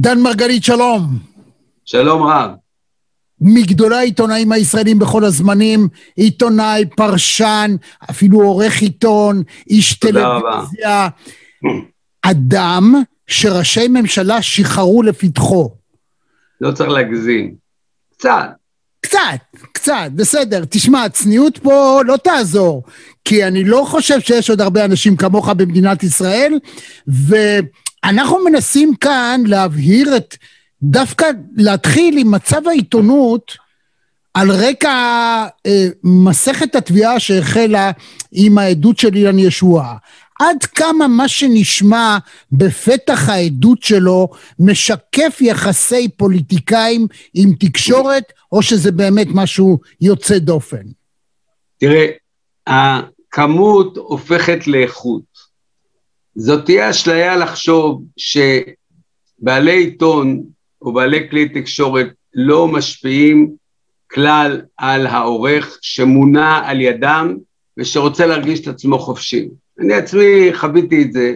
דן מרגלית, שלום. שלום רב. מגדולי העיתונאים הישראלים בכל הזמנים, עיתונאי, פרשן, אפילו עורך עיתון, איש טלוויזיה. אדם שראשי ממשלה שיחרו לפתחו. לא צריך להגזים. קצת. קצת, קצת, בסדר. תשמע, הצניעות פה לא תעזור, כי אני לא חושב שיש עוד הרבה אנשים כמוך במדינת ישראל, ואנחנו מנסים כאן להבהיר את, דווקא להתחיל עם מצב העיתונות על רקע אה, מסכת התביעה שהחלה עם העדות של אילן ישועה. עד כמה מה שנשמע בפתח העדות שלו משקף יחסי פוליטיקאים עם תקשורת, או שזה באמת משהו יוצא דופן? תראה, הכמות הופכת לאיכות. זאת תהיה אשליה לחשוב שבעלי עיתון או בעלי כלי תקשורת לא משפיעים כלל על העורך שמונה על ידם ושרוצה להרגיש את עצמו חופשי. אני עצמי חוויתי את זה,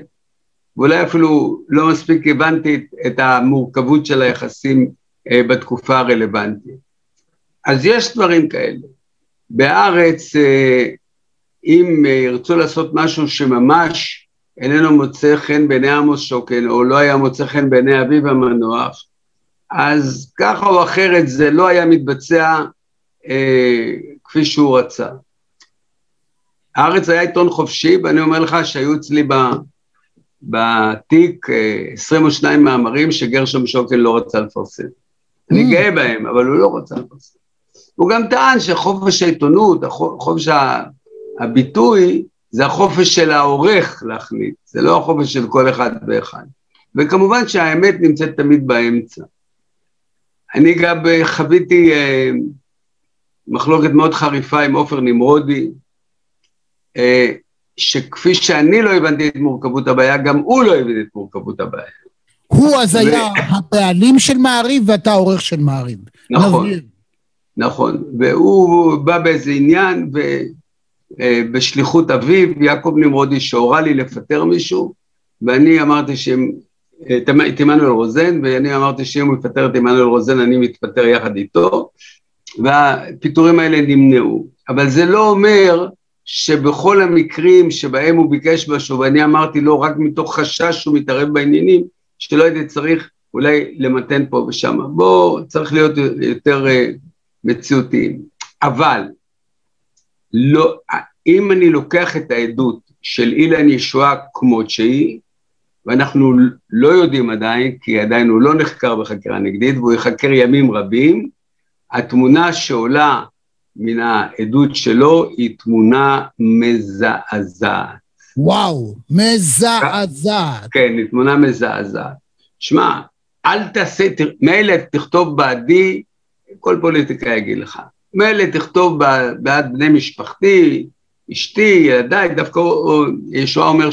ואולי אפילו לא מספיק הבנתי את המורכבות של היחסים אה, בתקופה הרלוונטית. אז יש דברים כאלה. בארץ, אה, אם אה, ירצו לעשות משהו שממש איננו מוצא חן בעיני עמוס שוקן, או לא היה מוצא חן בעיני אביו המנוח, אז ככה או אחרת זה לא היה מתבצע אה, כפי שהוא רצה. הארץ היה עיתון חופשי, ואני אומר לך שהיו אצלי ב, בתיק 22 אה, מאמרים שגרשם שוקן לא רצה לפרסם. Mm. אני גאה בהם, אבל הוא לא רצה לפרסם. הוא גם טען שחופש העיתונות, חופש הביטוי, זה החופש של העורך להחליט, זה לא החופש של כל אחד ואחד. וכמובן שהאמת נמצאת תמיד באמצע. אני גם חוויתי אה, מחלוקת מאוד חריפה עם עופר נמרודי, אה, שכפי שאני לא הבנתי את מורכבות הבעיה, גם הוא לא הבין את מורכבות הבעיה. הוא אז היה הבעלים של מעריב ואתה עורך של מעריב. נכון, נכון, והוא בא באיזה עניין, ובשליחות אה, אביו, יעקב נמרודי שהורה לי לפטר מישהו, ואני אמרתי שהם, את עמנואל רוזן, ואני אמרתי שאם הוא יפטר את עמנואל רוזן, אני מתפטר יחד איתו, והפיטורים האלה נמנעו. אבל זה לא אומר שבכל המקרים שבהם הוא ביקש משהו, ואני אמרתי לו רק מתוך חשש שהוא מתערב בעניינים, שלא הייתי צריך אולי למתן פה ושם. בואו, צריך להיות יותר uh, מציאותיים. אבל, לא, אם אני לוקח את העדות של אילן ישועה כמות שהיא, ואנחנו לא יודעים עדיין, כי עדיין הוא לא נחקר בחקירה נגדית, והוא יחקר ימים רבים, התמונה שעולה מן העדות שלו היא תמונה מזעזעת. וואו, מזעזעת. כן, היא תמונה מזעזעת. שמע, אל תעשה, מילא תכתוב בעדי, כל פוליטיקה יגיד לך. מילא תכתוב בעד בני משפחתי, אשתי, ילדיי, דווקא ישועה אומר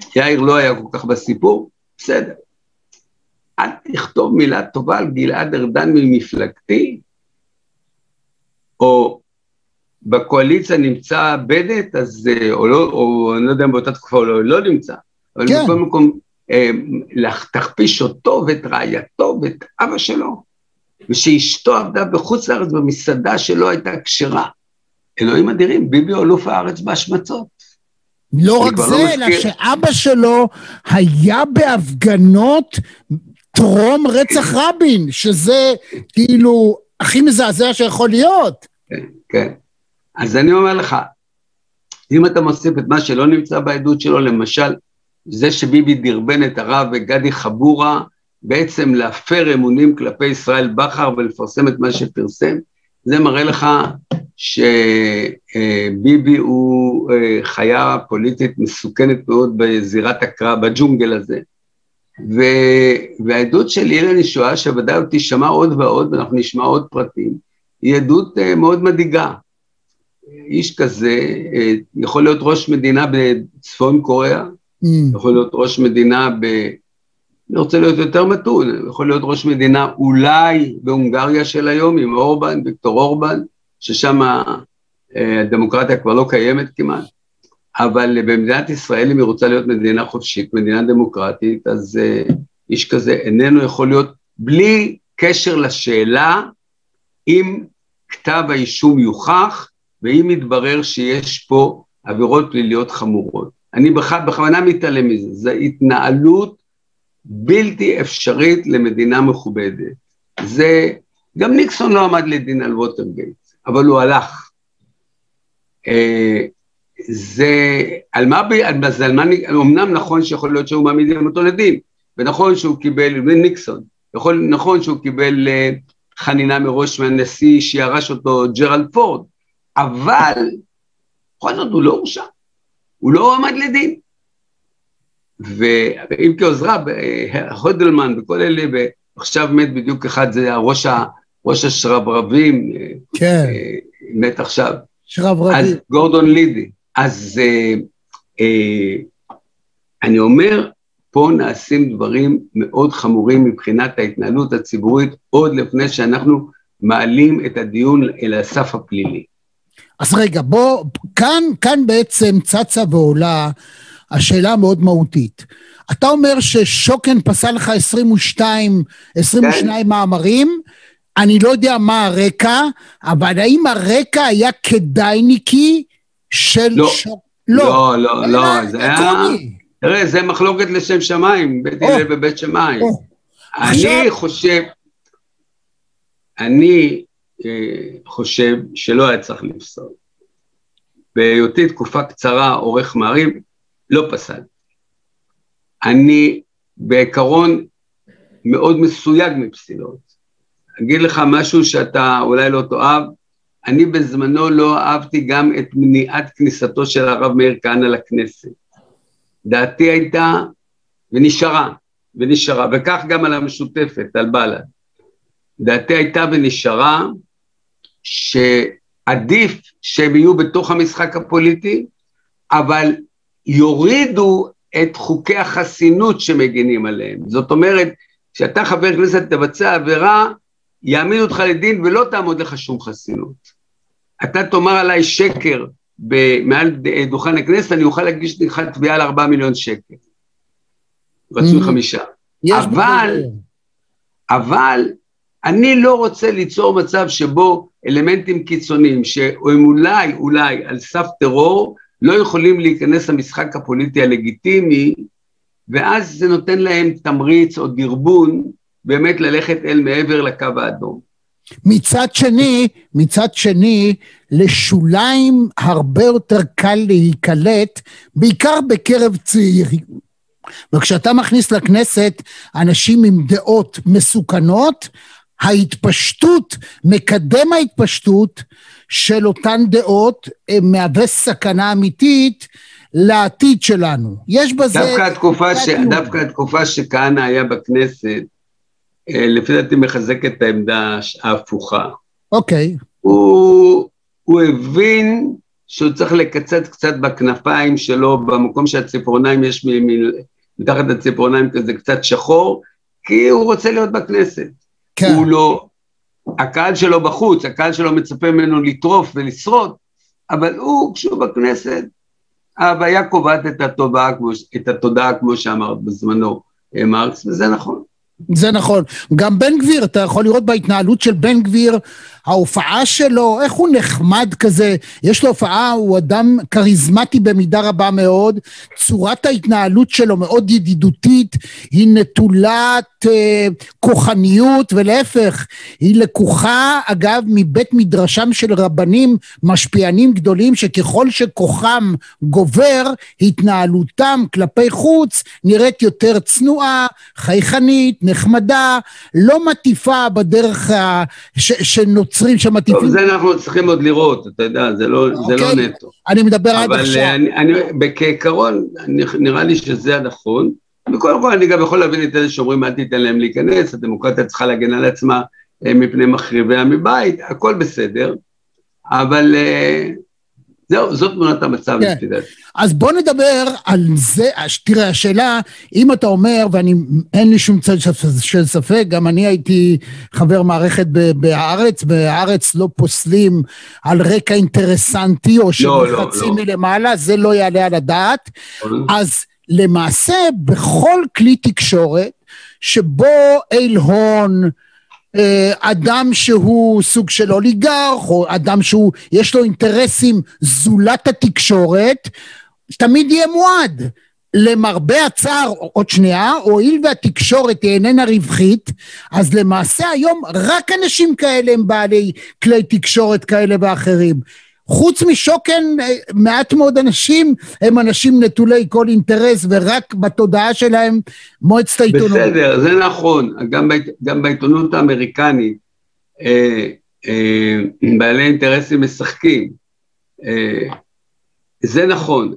שיאיר לא היה כל כך בסיפור, בסדר. אל תכתוב מילה טובה על גלעד ארדן ממפלגתי, או בקואליציה נמצא בנט, אז, אה, או לא, או אני לא יודע אם באותה תקופה הוא לא, לא נמצא, אבל כן. בכל מקום, אה, תכפיש אותו ואת רעייתו ואת אבא שלו, ושאשתו עבדה בחוץ לארץ במסעדה שלא הייתה כשרה. אלוהים אדירים, ביבי הוא אלוף הארץ בהשמצות. לא רק לא זה, לא אלא שאבא שלו היה בהפגנות טרום רצח רבין, שזה כאילו הכי מזעזע שיכול להיות. כן, כן. אז אני אומר לך, אם אתה מוסיף את מה שלא נמצא בעדות שלו, למשל, זה שביבי דרבן את הרב וגדי חבורה, בעצם להפר אמונים כלפי ישראל בכר ולפרסם את מה שפרסם, זה מראה לך שביבי הוא אה, חיה פוליטית מסוכנת מאוד בזירת הקרב, בג'ונגל הזה. ו... והעדות של אילן ישועה, שוודאי עוד תשמע עוד ועוד, ואנחנו נשמע עוד פרטים, היא עדות uh, מאוד מדאיגה. איש כזה uh, יכול להיות ראש מדינה בצפון קוריאה, mm. יכול להיות ראש מדינה ב... אני רוצה להיות יותר מתון, יכול להיות ראש מדינה אולי בהונגריה של היום עם אורבן, ויקטור אורבן, ששם uh, הדמוקרטיה כבר לא קיימת כמעט. אבל במדינת ישראל, אם היא רוצה להיות מדינה חופשית, מדינה דמוקרטית, אז uh, איש כזה איננו יכול להיות בלי קשר לשאלה אם כתב האישום יוכח ואם יתברר שיש פה עבירות פליליות חמורות. אני בכוונה מתעלם מזה, זו התנהלות בלתי אפשרית למדינה מכובדת. זה, גם ניקסון לא עמד לדין על ווטרגייט, אבל הוא הלך. אה, זה, על מה, זה על מה, אמנם נכון שיכול להיות שהוא מעמיד אותו לדין, ונכון שהוא קיבל, ניקסון, יכול, נכון שהוא קיבל אה, חנינה מראש מהנשיא שירש אותו ג'רלד פורד, אבל בכל זאת הוא לא הורשע, הוא לא עמד לדין. ואם כעוזרה, הודלמן וכל אלה, ועכשיו מת בדיוק אחד, זה הראש, ראש השרברבים, כן. אה, מת עכשיו. שרברבים. אז גורדון לידי. אז אה, אה, אני אומר, פה נעשים דברים מאוד חמורים מבחינת ההתנהלות הציבורית, עוד לפני שאנחנו מעלים את הדיון אל הסף הפלילי. אז רגע, בוא, כאן, כאן בעצם צצה ועולה השאלה המאוד מהותית. אתה אומר ששוקן פסל לך 22, 22 כן. מאמרים, אני לא יודע מה הרקע, אבל האם הרקע היה כדאיניקי של לא, שוק... לא, לא, לא, לא, זה היה... תראה, זה מחלוקת לשם שמיים, בית הלל ובית שמיים. אני. חושב, אני אה, חושב שלא היה צריך לפסול. בהיותי תקופה קצרה עורך מעריב, לא פסל. אני בעיקרון מאוד מסויג מפסילות. אגיד לך משהו שאתה אולי לא תאהב, אני בזמנו לא אהבתי גם את מניעת כניסתו של הרב מאיר כהנא לכנסת. דעתי הייתה, ונשארה, ונשארה, וכך גם על המשותפת, על בל"ד. דעתי הייתה ונשארה, שעדיף שהם יהיו בתוך המשחק הפוליטי, אבל יורידו את חוקי החסינות שמגינים עליהם. זאת אומרת, כשאתה חבר כנסת תבצע עבירה, יעמיד אותך לדין ולא תעמוד לך שום חסינות. אתה תאמר עליי שקר מעל דוכן הכנסת, אני אוכל להגיש לך תביעה על ארבעה מיליון שקל. רצוי mm-hmm. חמישה. אבל, אבל אני לא רוצה ליצור מצב שבו אלמנטים קיצוניים, שהם אולי, אולי על סף טרור, לא יכולים להיכנס למשחק הפוליטי הלגיטימי, ואז זה נותן להם תמריץ או דרבון באמת ללכת אל מעבר לקו האדום. מצד שני, מצד שני, לשוליים הרבה יותר קל להיקלט, בעיקר בקרב צעירים. וכשאתה מכניס לכנסת אנשים עם דעות מסוכנות, ההתפשטות, מקדם ההתפשטות של אותן דעות אה, מהווה סכנה אמיתית לעתיד שלנו. יש בזה... דווקא התקופה, ש... דווקא התקופה שכהנא היה בכנסת, אה, לפי דעתי מחזק את העמדה ההפוכה. אוקיי. הוא, הוא הבין שהוא צריך לקצץ קצת בכנפיים שלו, במקום שהציפורניים יש מ... מתחת לציפורניים כזה קצת שחור, כי הוא רוצה להיות בכנסת. כן. הוא לא, הקהל שלו בחוץ, הקהל שלו מצפה ממנו לטרוף ולשרוד, אבל הוא, כשהוא בכנסת, ההוויה קובעת את את התודעה כמו שאמרת בזמנו אה, מרקס, וזה נכון. זה נכון. גם בן גביר, אתה יכול לראות בהתנהלות של בן גביר, ההופעה שלו, איך הוא נחמד כזה, יש לו הופעה, הוא אדם כריזמטי במידה רבה מאוד, צורת ההתנהלות שלו מאוד ידידותית, היא נטולת אה, כוחניות, ולהפך, היא לקוחה, אגב, מבית מדרשם של רבנים משפיענים גדולים, שככל שכוחם גובר, התנהלותם כלפי חוץ נראית יותר צנועה, חייכנית, נחמדה, לא מטיפה בדרך ה... ש... שנוצרים שמטיפים. טוב, זה אנחנו צריכים עוד לראות, אתה יודע, זה לא, אוקיי, זה לא אוקיי, נטו. אני מדבר עד עכשיו. אבל אני, כעיקרון, נראה לי שזה הנכון. וקודם כל אני גם יכול להבין את אלה שאומרים אל תיתן להם להיכנס, הדמוקרטיה צריכה להגן על עצמה אה, מפני מחריביה מבית, הכל בסדר, אבל אה, זהו, זאת תמונת המצב כן. לפי דעתי. אז בוא נדבר על זה, תראה, השאלה, אם אתה אומר, ואני, אין לי שום צד של ספק, גם אני הייתי חבר מערכת בהארץ, בהארץ לא פוסלים על רקע אינטרסנטי, או שמחצים לא, לא, לא. מלמעלה, זה לא יעלה על הדעת. לא. אז למעשה, בכל כלי תקשורת, שבו איל הון, אדם שהוא סוג של אוליגרך, או אדם שהוא, יש לו אינטרסים זולת התקשורת, תמיד יהיה מועד. למרבה הצער, עוד שנייה, הואיל והתקשורת היא איננה רווחית, אז למעשה היום רק אנשים כאלה הם בעלי כלי תקשורת כאלה ואחרים. חוץ משוקן, מעט מאוד אנשים הם אנשים נטולי כל אינטרס, ורק בתודעה שלהם מועצת העיתונות. בסדר, זה נכון. גם, בעית, גם בעיתונות האמריקנית, אה, אה, בעלי אינטרסים משחקים. אה, זה נכון.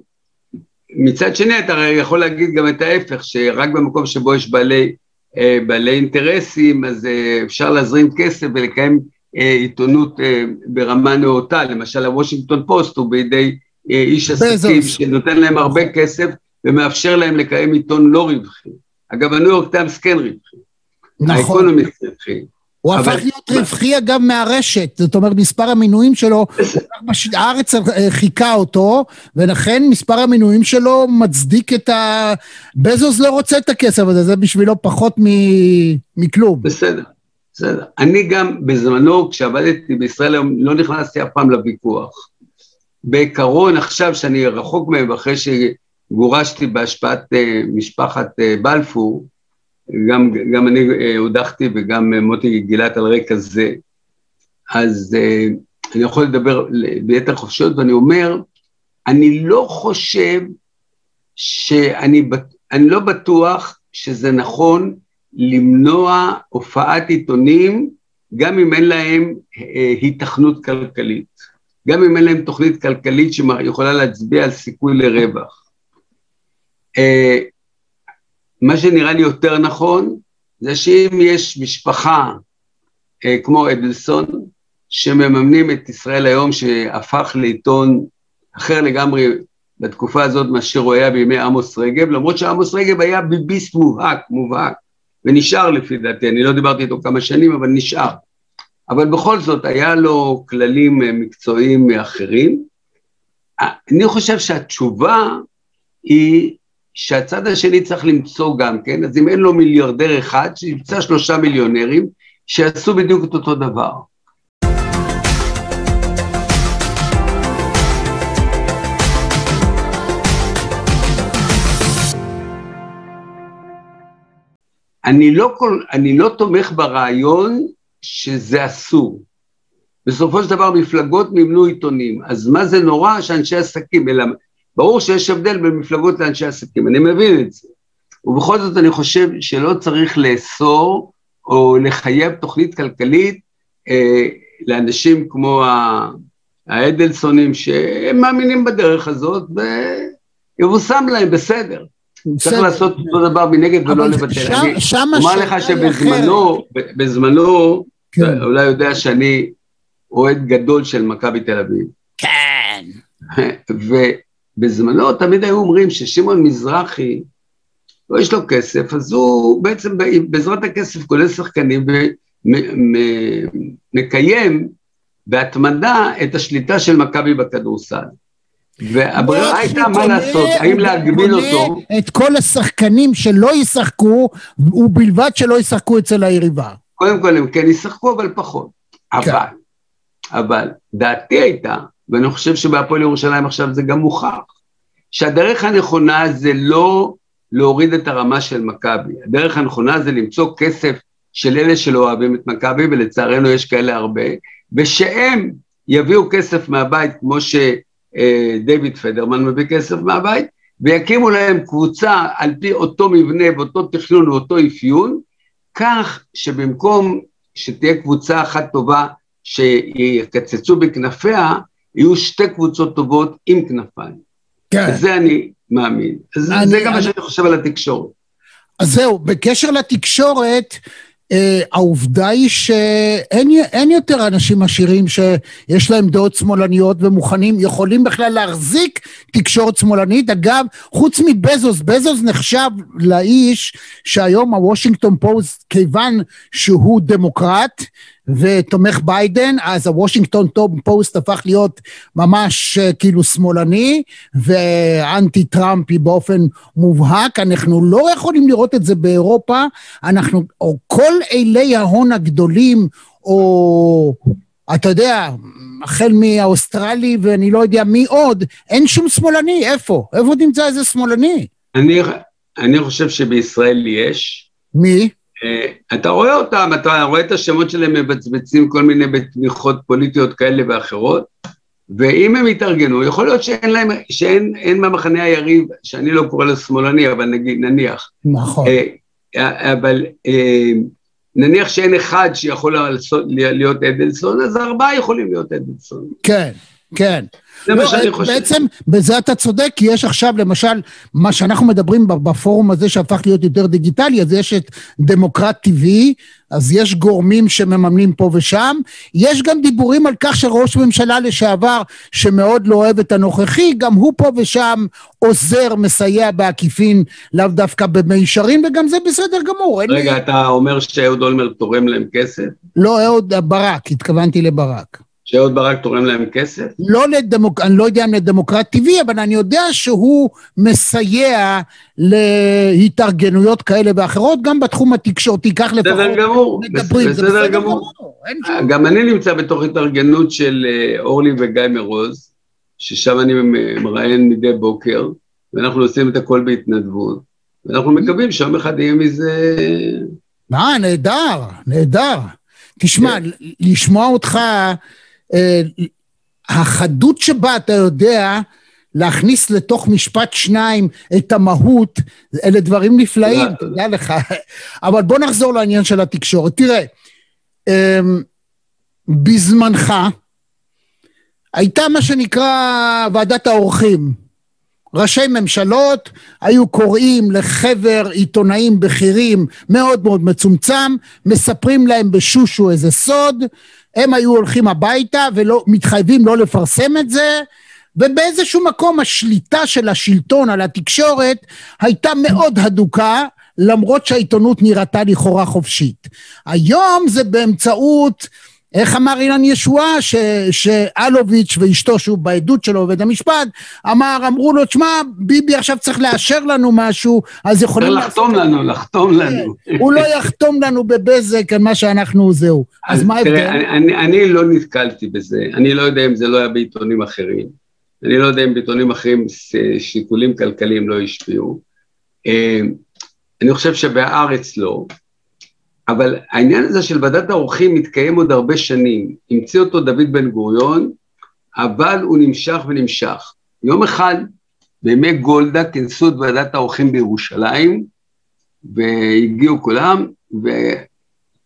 מצד שני, אתה יכול להגיד גם את ההפך, שרק במקום שבו יש בעלי, אה, בעלי אינטרסים, אז אה, אפשר להזרים כסף ולקיים אה, עיתונות אה, ברמה נאותה, למשל הוושינגטון פוסט הוא בידי אה, איש עסקים שנותן להם הרבה כסף ומאפשר להם לקיים עיתון לא רווחי. אגב, הניו יורק טיימס כן רווחי. נכון. האקונומיסט רווחי. הוא אבל... הפך להיות רווחי אגב מהרשת, זאת אומרת מספר המינויים שלו, הארץ חיקה אותו, ולכן מספר המינויים שלו מצדיק את ה... בזוס לא רוצה את הכסף הזה, זה בשבילו פחות מ... מכלום. בסדר. בסדר. אני גם בזמנו, כשעבדתי בישראל היום, לא נכנסתי אף פעם לוויכוח. בעיקרון, עכשיו שאני רחוק מהם, אחרי שגורשתי בהשפעת uh, משפחת uh, בלפור, גם, גם אני uh, הודחתי וגם uh, מוטי גילת על רקע זה, אז uh, אני יכול לדבר ביתר חופשיות, ואני אומר, אני לא חושב שאני אני לא בטוח שזה נכון למנוע הופעת עיתונים גם אם אין להם אה, היתכנות כלכלית, גם אם אין להם תוכנית כלכלית שיכולה להצביע על סיכוי לרווח. אה, מה שנראה לי יותר נכון זה שאם יש משפחה אה, כמו אדלסון שמממנים את ישראל היום שהפך לעיתון אחר לגמרי בתקופה הזאת מאשר הוא היה בימי עמוס רגב, למרות שעמוס רגב היה ביביסט מובהק, מובהק. ונשאר לפי דעתי, אני לא דיברתי איתו כמה שנים, אבל נשאר. אבל בכל זאת, היה לו כללים אה, מקצועיים אחרים. אני חושב שהתשובה היא שהצד השני צריך למצוא גם כן, אז אם אין לו מיליארדר אחד, שימצא שלושה מיליונרים שיעשו בדיוק את אותו דבר. אני לא, כל, אני לא תומך ברעיון שזה אסור. בסופו של דבר מפלגות מימנו עיתונים, אז מה זה נורא שאנשי עסקים, אלא ברור שיש הבדל בין מפלגות לאנשי עסקים, אני מבין את זה. ובכל זאת אני חושב שלא צריך לאסור או לחייב תוכנית כלכלית אה, לאנשים כמו האדלסונים שהם מאמינים בדרך הזאת ויבושם להם בסדר. צריך לעשות אותו דבר מנגד ולא לבטל. אני אומר לך שבזמנו, בזמנו, כן. אולי יודע שאני אוהד גדול של מכבי תל אביב. כן. ובזמנו תמיד היו אומרים ששמעון מזרחי, לא יש לו כסף, אז הוא בעצם בעזרת הכסף כולל שחקנים ומקיים בהתמדה את השליטה של מכבי בכדורסל. והברירה הייתה מה לעשות, האם להגביל אותו. את כל השחקנים שלא ישחקו, ובלבד שלא ישחקו אצל היריבה. קודם כל הם כן ישחקו, אבל פחות. כן. אבל, אבל, דעתי הייתה, ואני חושב שבהפועל ירושלים עכשיו זה גם מוכח, שהדרך הנכונה זה לא להוריד את הרמה של מכבי, הדרך הנכונה זה למצוא כסף של אלה שלא אוהבים את מכבי, ולצערנו יש כאלה הרבה, ושהם יביאו כסף מהבית, כמו ש... אה, דיוויד פדרמן מביא כסף מהבית, ויקימו להם קבוצה על פי אותו מבנה ואותו תכנון ואותו אפיון, כך שבמקום שתהיה קבוצה אחת טובה שיקצצו בכנפיה, יהיו שתי קבוצות טובות עם כנפיים. כן. וזה אני מאמין. אני, זה גם מה שאני חושב על התקשורת. אז זהו, בקשר לתקשורת, העובדה היא שאין יותר אנשים עשירים שיש להם דעות שמאלניות ומוכנים, יכולים בכלל להחזיק תקשורת שמאלנית. אגב, חוץ מבזוס, בזוס נחשב לאיש שהיום הוושינגטון פוסט, כיוון שהוא דמוקרט, ותומך ביידן, אז הוושינגטון פוסט הפך להיות ממש אה, כאילו שמאלני ואנטי טראמפי באופן מובהק. אנחנו לא יכולים לראות את זה באירופה, אנחנו, או כל אילי ההון הגדולים, או אתה יודע, החל מהאוסטרלי ואני לא יודע מי עוד, אין שום שמאלני, איפה? איפה נמצא איזה שמאלני? אני, אני חושב שבישראל יש. מי? Uh, אתה רואה אותם, אתה רואה את השמות שלהם מבצבצים כל מיני בתמיכות פוליטיות כאלה ואחרות, ואם הם יתארגנו, יכול להיות שאין להם, שאין אין במחנה היריב, שאני לא קורא לו שמאלני, אבל נגיד, נניח. נכון. Uh, אבל uh, נניח שאין אחד שיכול להיות אדלסון, אז ארבעה יכולים להיות אדלסון. כן, כן. זה מה לא, שאני חושב. בעצם, בזה אתה צודק, כי יש עכשיו, למשל, מה שאנחנו מדברים בפורום הזה שהפך להיות יותר דיגיטלי, אז יש את דמוקרט טבעי, אז יש גורמים שמממנים פה ושם. יש גם דיבורים על כך שראש ממשלה לשעבר, שמאוד לא אוהב את הנוכחי, גם הוא פה ושם עוזר, מסייע בעקיפין, לאו דווקא במישרין, וגם זה בסדר גמור. רגע, לי... אתה אומר שאהוד אולמרט תורם להם כסף? לא, אהוד ברק, התכוונתי לברק. שאהוד ברק תורם להם כסף? לא לדמוק... אני לא יודע אם לדמוקרט טבעי, אבל אני יודע שהוא מסייע להתארגנויות כאלה ואחרות, גם בתחום התקשורתי, כך לפחות בסדר גמור, מדברים. בסדר, גמור. גמור. גם אני נמצא בתוך התארגנות של אה, אורלי וגיא מרוז, ששם אני מראיין מדי בוקר, ואנחנו עושים את הכל בהתנדבות, ואנחנו מקווים שיום אחד יהיה מזה... אה, נהדר, נהדר. תשמע, כן. לשמוע אותך אה, החדות שבה אתה יודע להכניס לתוך משפט שניים את המהות, אלה דברים נפלאים, תדע לך. אבל בוא נחזור לעניין של התקשורת. תראה, אמ, בזמנך הייתה מה שנקרא ועדת האורחים. ראשי ממשלות היו קוראים לחבר עיתונאים בכירים מאוד מאוד מצומצם, מספרים להם בשושו איזה סוד, הם היו הולכים הביתה ולא מתחייבים לא לפרסם את זה ובאיזשהו מקום השליטה של השלטון על התקשורת הייתה מאוד הדוקה למרות שהעיתונות נראתה לכאורה חופשית. היום זה באמצעות איך אמר אילן ישועה, שאלוביץ' ואשתו, שהוא בעדות שלו בבית המשפט, אמר, אמרו לו, תשמע, ביבי עכשיו צריך לאשר לנו משהו, אז יכולים... לחתום לנו, לחתום לנו. הוא לא יחתום לנו בבזק על מה שאנחנו זהו. אז מה ההבדל? תראה, אני, אני לא נתקלתי בזה, אני לא יודע אם זה לא היה בעיתונים אחרים. אני לא יודע אם בעיתונים אחרים שיקולים כלכליים לא השפיעו. אה, אני חושב שבהארץ לא. אבל העניין הזה של ועדת האורחים מתקיים עוד הרבה שנים. המציא אותו דוד בן גוריון, אבל הוא נמשך ונמשך. יום אחד, בימי גולדה, כינסו את ועדת האורחים בירושלים, והגיעו כולם,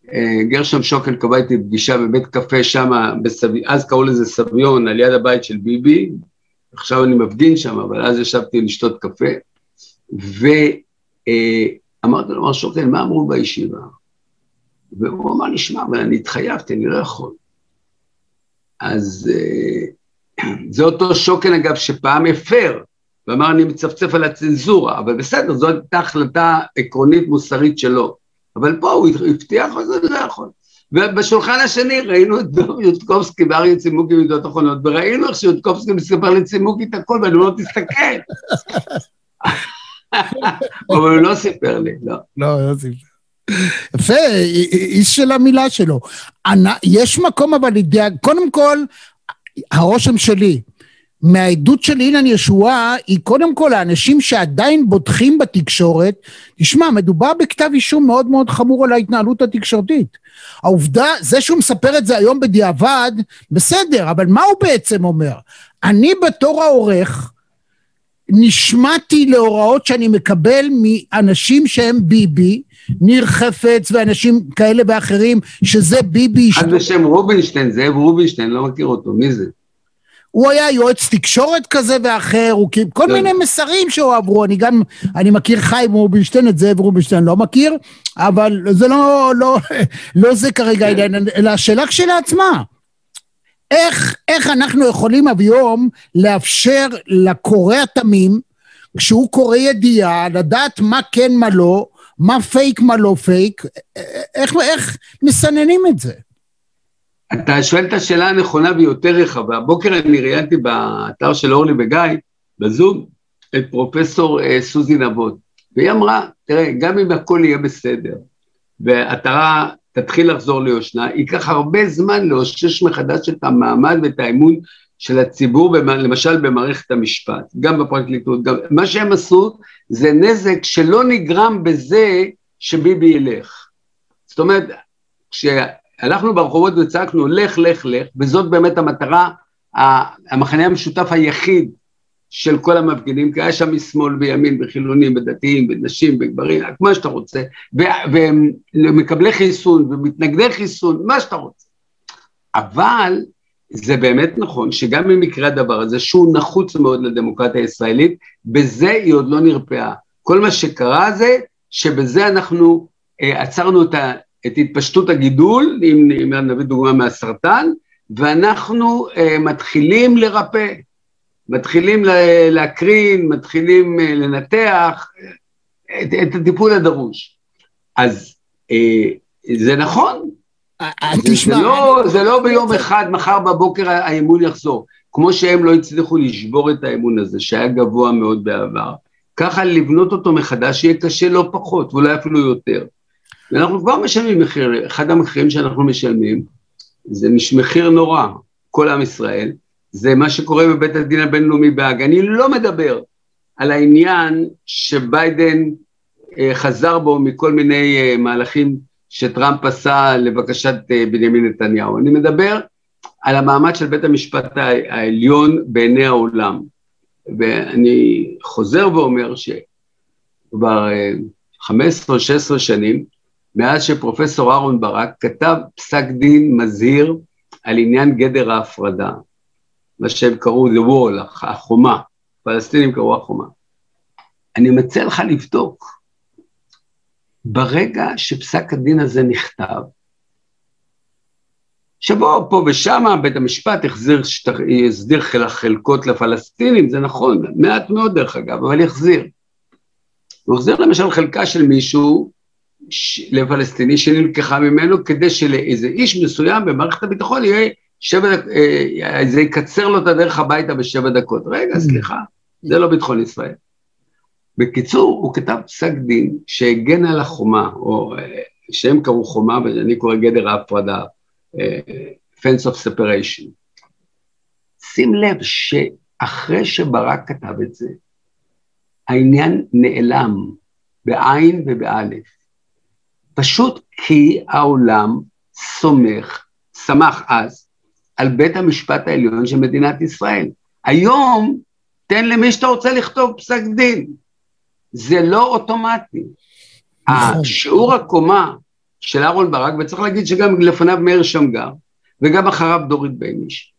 וגרשם שוקן קבע איתי פגישה בבית קפה שם, אז קראו לזה סביון, על יד הבית של ביבי, עכשיו אני מפגין שם, אבל אז ישבתי לשתות קפה, ואמרתי לו, מר שוקן, מה אמרו בישיבה? והוא אמר לי, שמע, אבל אני התחייבתי, אני לא יכול. אז אה, זה אותו שוקן, אגב, שפעם הפר, ואמר, אני מצפצף על הצנזורה, אבל בסדר, זו הייתה החלטה עקרונית מוסרית שלו. אבל פה הוא הבטיח, אז אני לא יכול. ובשולחן השני ראינו את יודקובסקי ואריה צימוקי מידות אחרונות, וראינו איך שיודקובסקי מספר לצימוקי את הכל, ואני אומר, תסתכל. אבל הוא לא סיפר לי, לא. לא, לא סיפר. יפה, איש של המילה שלו. יש מקום אבל, קודם כל, הרושם שלי, מהעדות של אילן ישועה, היא קודם כל האנשים שעדיין בוטחים בתקשורת, תשמע, מדובר בכתב אישום מאוד מאוד חמור על ההתנהלות התקשורתית. העובדה, זה שהוא מספר את זה היום בדיעבד, בסדר, אבל מה הוא בעצם אומר? אני בתור העורך, נשמעתי להוראות שאני מקבל מאנשים שהם ביבי, ניר חפץ ואנשים כאלה ואחרים, שזה ביבי... אחד בשם רובינשטיין, זאב רובינשטיין, לא מכיר אותו, מי זה? הוא היה יועץ תקשורת כזה ואחר, הוא כאילו, כל כן. מיני מסרים שהועברו, אני גם, אני מכיר חיים רובינשטיין, את זאב רובינשטיין לא מכיר, אבל זה לא, לא, לא זה כרגע כן. אלא השאלה כשלעצמה. איך, איך אנחנו יכולים היום לאפשר לקורא התמים, כשהוא קורא ידיעה, לדעת מה כן, מה לא, מה פייק, מה לא פייק, איך, איך מסננים את זה? אתה שואל את השאלה הנכונה ויותר רחבה. הבוקר אני ראיינתי באתר של אורלי וגיא, בזום, את פרופסור אה, סוזי נבות, והיא אמרה, תראה, גם אם הכל יהיה בסדר, והעטרה תתחיל לחזור ליושנה, ייקח הרבה זמן לאושש מחדש את המעמד ואת האמון של הציבור, למשל במערכת המשפט, גם בפרקליטות, גם, מה שהם עשו זה נזק שלא נגרם בזה שביבי ילך. זאת אומרת, כשהלכנו ברחובות וצעקנו לך, לך, לך, וזאת באמת המטרה, המחנה המשותף היחיד של כל המפגינים, כי היה שם משמאל וימין וחילונים ודתיים ונשים וגברים, מה שאתה רוצה, ומקבלי חיסון ומתנגדי חיסון, מה שאתה רוצה. אבל זה באמת נכון שגם אם יקרה הדבר הזה, שהוא נחוץ מאוד לדמוקרטיה הישראלית, בזה היא עוד לא נרפאה. כל מה שקרה זה שבזה אנחנו אה, עצרנו את, ה, את התפשטות הגידול, אם, אם נביא דוגמה מהסרטן, ואנחנו אה, מתחילים לרפא. מתחילים להקרין, מתחילים אה, לנתח את, את הטיפול הדרוש. אז אה, זה נכון, אה, תשמע, זה, לא, אני... זה לא ביום. אחד, מחר בבוקר האמון יחזור. כמו שהם לא הצליחו לשבור את האמון הזה, שהיה גבוה מאוד בעבר, ככה לבנות אותו מחדש יהיה קשה לא פחות, ואולי אפילו יותר. ואנחנו כבר משלמים מחיר, אחד המחירים שאנחנו משלמים, זה מחיר נורא, כל עם ישראל, זה מה שקורה בבית הדין הבינלאומי בהאג. אני לא מדבר על העניין שביידן אה, חזר בו מכל מיני אה, מהלכים שטראמפ עשה לבקשת אה, בנימין נתניהו. אני מדבר על המעמד של בית המשפט העליון בעיני העולם. ואני חוזר ואומר שכבר 15 או 16 שנים, מאז שפרופסור אהרון ברק כתב פסק דין מזהיר על עניין גדר ההפרדה. מה שהם קראו The Wall, החומה, פלסטינים קראו החומה. אני מציע לך לבדוק, ברגע שפסק הדין הזה נכתב, שבו פה ושם בית המשפט החזיר, הסדיר חלקות לפלסטינים, זה נכון, מעט מאוד דרך אגב, אבל החזיר. הוא החזיר למשל חלקה של מישהו לפלסטיני שנלקחה ממנו כדי שלאיזה איש מסוים במערכת הביטחון יהיה שבע דקות, אה, זה יקצר לו את הדרך הביתה בשבע דקות. רגע, mm. סליחה, זה לא ביטחון ישראל. בקיצור, הוא כתב פסק דין שהגן על החומה, או אה, שהם קראו חומה, ואני קורא גדר ההפרדה, אה, fence of separation. שים לב שאחרי שברק כתב את זה, העניין נעלם בעין ובאלף. פשוט כי העולם סומך, שמח אז, על בית המשפט העליון של מדינת ישראל. היום, תן למי שאתה רוצה לכתוב פסק דין. זה לא אוטומטי. נכון. שיעור הקומה של אהרון ברק, וצריך להגיד שגם לפניו מאיר שמגר, וגם אחריו דורית בייניש,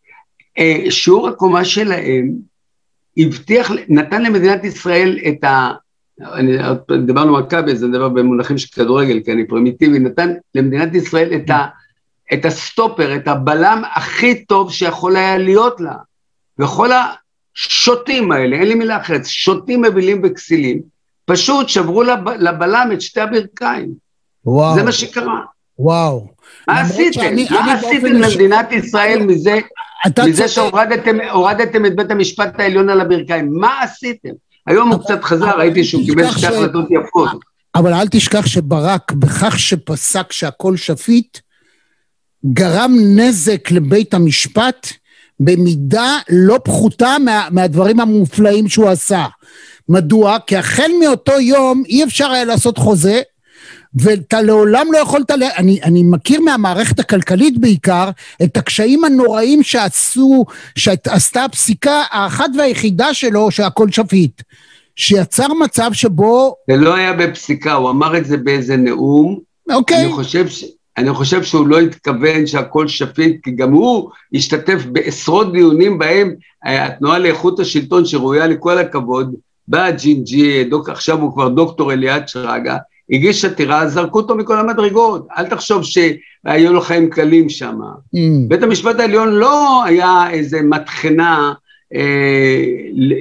אה, שיעור הקומה שלהם הבטיח, נתן למדינת ישראל את ה... אני, דיברנו על מכבי, זה דבר במונחים של כדורגל, כי אני פרימיטיבי, נתן למדינת ישראל את ה... את הסטופר, את הבלם הכי טוב שיכול היה להיות לה. וכל השוטים האלה, אין לי מילה אחרת, שוטים נבלים וכסילים, פשוט שברו לב, לבלם את שתי הברכיים. וואו. זה מה שקרה. וואו. מה עשיתם? שאני, מה עשיתם למדינת ישראל ש... מזה, מזה שהורדתם את בית המשפט העליון על הברכיים? מה עשיתם? היום הוא קצת חזר, ראיתי שהוא קיבל שתי החלטות יפות. אבל אל תשכח שברק, בכך שפסק שהכל שפיט, גרם נזק לבית המשפט במידה לא פחותה מה, מהדברים המופלאים שהוא עשה. מדוע? כי החל מאותו יום אי אפשר היה לעשות חוזה ואתה לעולם לא יכולת, ל... אני, אני מכיר מהמערכת הכלכלית בעיקר את הקשיים הנוראים שעשו, שעשתה הפסיקה האחת והיחידה שלו שהכל שפיט, שיצר מצב שבו... זה לא היה בפסיקה, הוא אמר את זה באיזה נאום. אוקיי. אני חושב ש... אני חושב שהוא לא התכוון שהכל שפיט, כי גם הוא השתתף בעשרות דיונים בהם אה, התנועה לאיכות השלטון, שראויה לכל הכבוד, בא ג'ינג'י, דוק, עכשיו הוא כבר דוקטור אליעד שרגא, הגיש עתירה, זרקו אותו מכל המדרגות. אל תחשוב שהיו לו חיים קלים שם. Mm. בית המשפט העליון לא היה איזה מטחנה אה,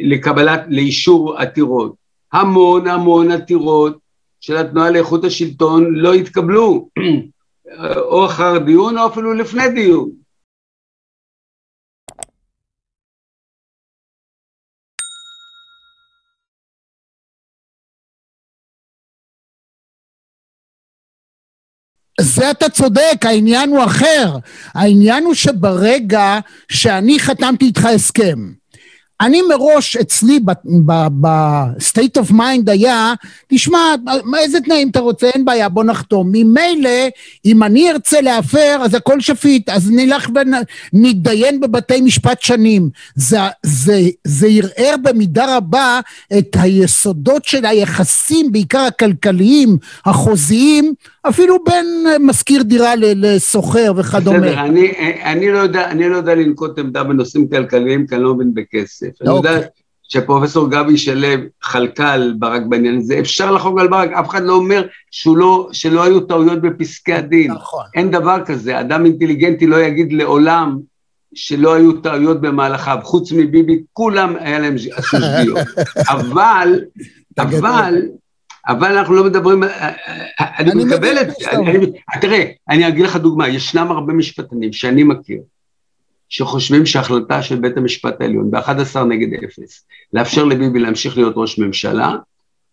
לקבלת, לאישור עתירות. המון המון עתירות של התנועה לאיכות השלטון לא התקבלו. או אחר דיון או אפילו לפני דיון. בזה אתה צודק, העניין הוא אחר. העניין הוא שברגע שאני חתמתי איתך הסכם, אני מראש אצלי ב-state of mind היה, תשמע, איזה תנאים אתה רוצה? אין בעיה, בוא נחתום. ממילא, אם אני ארצה להפר, אז הכל שפיט, אז נלך ונתדיין בבתי משפט שנים. זה, זה, זה ערער במידה רבה את היסודות של היחסים, בעיקר הכלכליים, החוזיים, אפילו בין משכיר דירה לסוחר וכדומה. בסדר, אני, אני, לא יודע, אני לא יודע לנקוט עמדה בנושאים כלכליים, כי אני לא מבין בכסף. אני יודע אוקיי. שפרופסור גבי שלו חלקה על ברק בעניין הזה, אפשר לחוג על ברק, אף אחד לא אומר לא, שלא היו טעויות בפסקי הדין. נכון. אין דבר כזה, אדם אינטליגנטי לא יגיד לעולם שלא היו טעויות במהלכיו, חוץ מביבי, כולם היה להם עשו שגיאות. אבל, אבל, אבל אנחנו לא מדברים, אה, אה, אה, אני מקבל את זה, תראה, אני אגיד לך דוגמה, ישנם הרבה משפטנים שאני מכיר, שחושבים שההחלטה של בית המשפט העליון ב-11 נגד 0, לאפשר לביבי להמשיך להיות ראש ממשלה,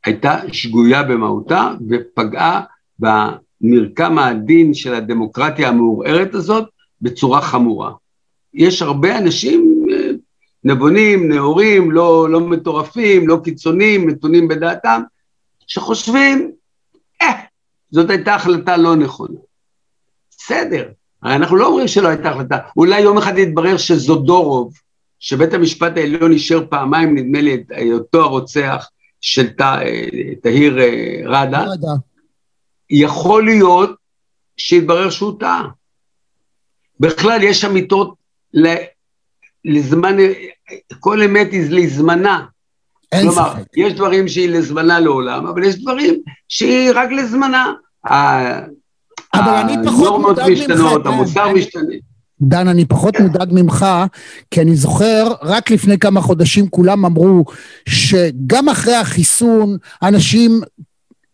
הייתה שגויה במהותה ופגעה במרקם העדין של הדמוקרטיה המעורערת הזאת בצורה חמורה. יש הרבה אנשים נבונים, נאורים, לא, לא מטורפים, לא קיצוניים, נתונים בדעתם, שחושבים, אה, זאת הייתה החלטה לא נכונה. בסדר, אנחנו לא אומרים שלא הייתה החלטה, אולי יום אחד יתברר שזודורוב, שבית המשפט העליון אישר פעמיים, נדמה לי, את אותו הרוצח של תהיר אה, ראדה, יכול להיות שיתברר שהוא טעה. בכלל, יש אמיתות לזמן, כל אמת היא לזמנה. אין כלומר, ספק. יש דברים שהיא לזמנה לעולם, אבל יש דברים שהיא רק לזמנה. אבל אני פחות מודאג ממך. המוסר משתנה. דן, אני פחות מודאג ממך, כי אני זוכר, רק לפני כמה חודשים כולם אמרו שגם אחרי החיסון, אנשים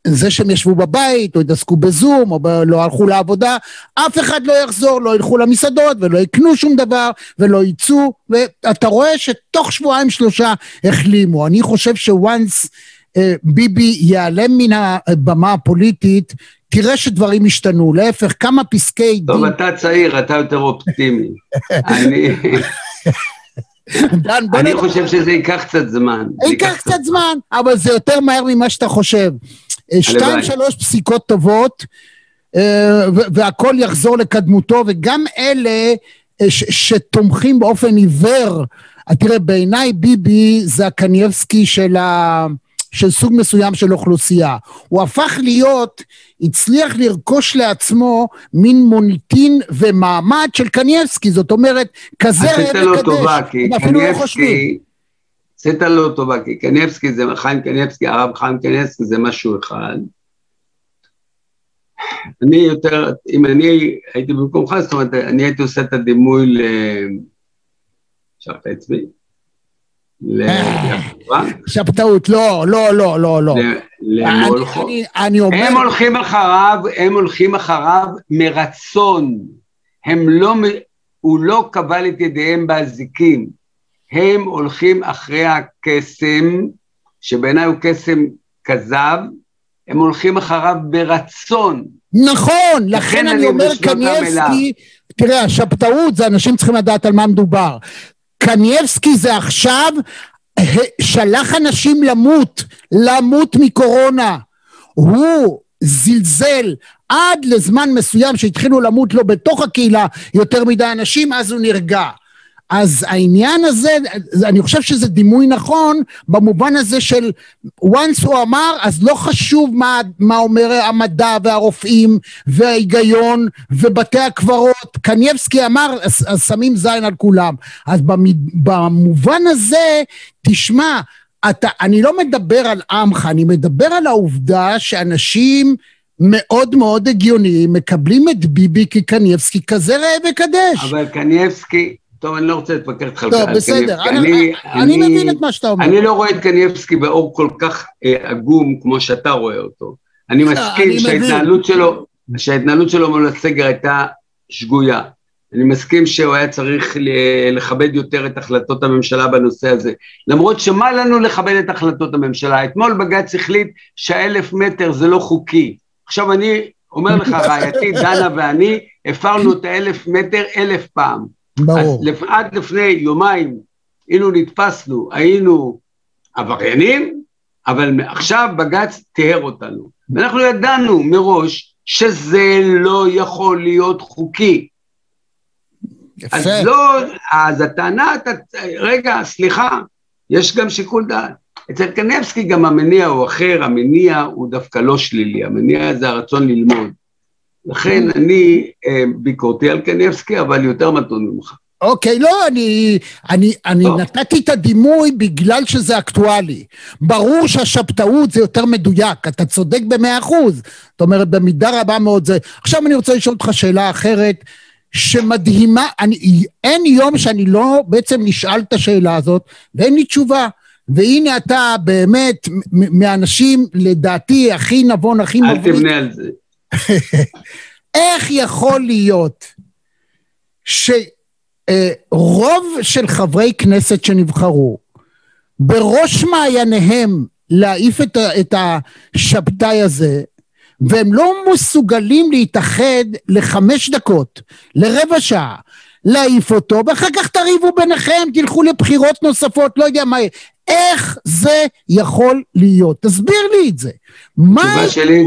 זה שהם ישבו בבית, או התעסקו בזום, או ב- לא הלכו לעבודה, אף אחד לא יחזור, לא ילכו למסעדות, ולא יקנו שום דבר, ולא יצאו, ואתה רואה שתוך שבועיים שלושה החלימו. אני חושב שוואנס אה, ביבי ייעלם מן הבמה הפוליטית, תראה שדברים השתנו, להפך, כמה פסקי דין... טוב, אתה צעיר, אתה יותר אופטימי. אני... דן, אני חושב שזה ייקח קצת זמן. ייקח קצת זמן, אבל זה יותר מהר ממה שאתה חושב. שתיים שלוש פסיקות טובות, אה, והכל יחזור לקדמותו, וגם אלה אה, שתומכים באופן עיוור, אה, תראה, בעיניי ביבי זה הקנייבסקי של ה... של סוג מסוים של אוכלוסייה. הוא הפך להיות, הצליח לרכוש לעצמו מין מוניטין ומעמד של קנייבסקי, זאת אומרת, כזה ראה וקדש, הם אפילו לא חושבים. עשית לו טובה, כי קניבסקי זה, חיים קניבסקי, הרב חיים קניבסקי זה משהו אחד. אני יותר, אם אני הייתי במקומך, זאת אומרת, אני הייתי עושה את הדימוי ל... שכחת אצלי? שבתאות, לא, לא, לא, לא, לא. למולכו. הם הולכים אחריו, הם הולכים אחריו מרצון. הם לא, הוא לא כבל את ידיהם באזיקים. הם הולכים אחרי הקסם, שבעיניי הוא קסם כזב, הם הולכים אחריו ברצון. נכון, לכן אני אומר קנייבסקי, תראה, השבתאות זה אנשים צריכים לדעת על מה מדובר. קנייבסקי זה עכשיו שלח אנשים למות, למות מקורונה. הוא זלזל עד לזמן מסוים שהתחילו למות לו בתוך הקהילה יותר מדי אנשים, אז הוא נרגע. אז העניין הזה, אני חושב שזה דימוי נכון במובן הזה של once הוא אמר, אז לא חשוב מה, מה אומר המדע והרופאים וההיגיון ובתי הקברות, קנייבסקי אמר, אז, אז שמים זין על כולם. אז במובן הזה, תשמע, אתה, אני לא מדבר על עמך, אני מדבר על העובדה שאנשים מאוד מאוד הגיוניים מקבלים את ביבי כקנייבסקי כזה ראה וקדש. אבל קנייבסקי... טוב, אני לא רוצה להתווכח איתך על זה. טוב, בסדר, אני, אני, אני, מבין את מה שאתה אומר. אני לא רואה את קניבסקי באור כל כך אה, עגום כמו שאתה רואה אותו. אני מסכים שההתנהלות שלו, שההתנהלות שלו מול הסגר הייתה שגויה. אני מסכים שהוא היה צריך לכבד יותר את החלטות הממשלה בנושא הזה. למרות שמה לנו לכבד את החלטות הממשלה? אתמול בג"ץ החליט שהאלף מטר זה לא חוקי. עכשיו אני אומר לך, רעייתי דנה ואני הפרנו את האלף מטר אלף פעם. ברור. עד לפני יומיים, אילו נתפסנו, היינו עבריינים, אבל עכשיו בג"ץ תיאר אותנו. ואנחנו ידענו מראש שזה לא יכול להיות חוקי. יפה. אז לא, אז הטענה, רגע, סליחה, יש גם שיקול דעת. אצל קניבסקי גם המניע הוא אחר, המניע הוא דווקא לא שלילי, המניע זה הרצון ללמוד. לכן אני אה, ביקורתי על קניבסקי, אבל יותר מתון ממך. אוקיי, לא, אני, אני, אני לא. נתתי את הדימוי בגלל שזה אקטואלי. ברור שהשבתאות זה יותר מדויק, אתה צודק במאה אחוז. זאת אומרת, במידה רבה מאוד זה... עכשיו אני רוצה לשאול אותך שאלה אחרת, שמדהימה, אני, אין יום שאני לא בעצם נשאל את השאלה הזאת, ואין לי תשובה. והנה אתה באמת מהאנשים, לדעתי, הכי נבון, הכי מבריק. אל תבנה על זה. איך יכול להיות שרוב של חברי כנסת שנבחרו, בראש מעייניהם להעיף את, את השבתאי הזה, והם לא מסוגלים להתאחד לחמש דקות, לרבע שעה, להעיף אותו, ואחר כך תריבו ביניכם, תלכו לבחירות נוספות, לא יודע מה, איך זה יכול להיות? תסביר לי את זה. מה שלי,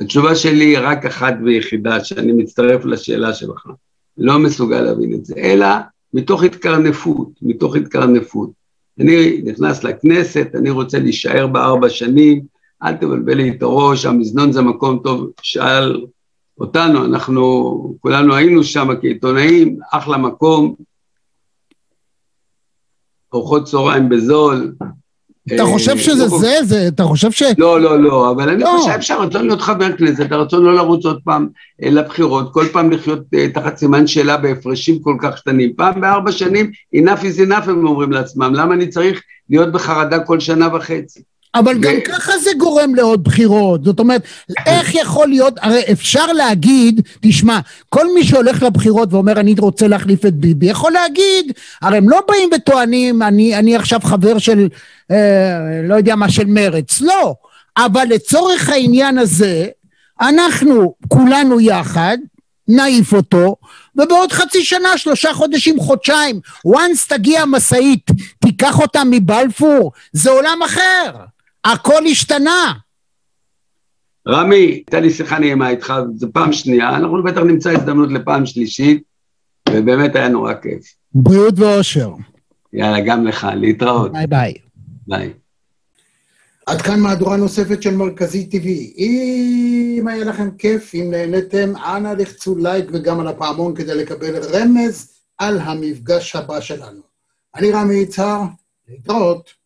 התשובה שלי היא רק אחת ויחידה, שאני מצטרף לשאלה שלך. לא מסוגל להבין את זה, אלא מתוך התקרנפות, מתוך התקרנפות. אני נכנס לכנסת, אני רוצה להישאר בארבע שנים, אל תבלבל לי את הראש, המזנון זה מקום טוב, שאל אותנו, אנחנו כולנו היינו שם כעיתונאים, אחלה מקום, ארוחות צהריים בזול. אתה חושב אה, שזה לא זה? זה? אתה חושב ש... לא, לא, לא, אבל אני לא. חושב שהרצון להיות חבר כנסת, הרצון לא לרוץ עוד פעם אה, לבחירות, כל פעם לחיות אה, תחת סימן שאלה בהפרשים כל כך קטנים. פעם בארבע שנים, enough is enough הם אומרים לעצמם, למה אני צריך להיות בחרדה כל שנה וחצי? אבל ו... גם ככה זה גורם לעוד בחירות, זאת אומרת, איך יכול להיות, הרי אפשר להגיד, תשמע, כל מי שהולך לבחירות ואומר אני רוצה להחליף את ביבי, יכול להגיד, הרי הם לא באים וטוענים, אני, אני עכשיו חבר של, אה, לא יודע מה, של מרץ, לא, אבל לצורך העניין הזה, אנחנו כולנו יחד, נעיף אותו, ובעוד חצי שנה, שלושה חודשים, חודשיים, once תגיע משאית, תיקח אותה מבלפור, זה עולם אחר. הכל השתנה. רמי, הייתה לי שיחה נעימה איתך, זו פעם שנייה, אנחנו בטח נמצא הזדמנות לפעם שלישית, ובאמת היה נורא כיף. בריאות ואושר. יאללה, גם לך, להתראות. ביי ביי. ביי. עד כאן מהדורה נוספת של מרכזי TV. אם היה לכם כיף, אם נהניתם, אנא לחצו לייק וגם על הפעמון כדי לקבל רמז על המפגש הבא שלנו. אני רמי יצהר, להתראות.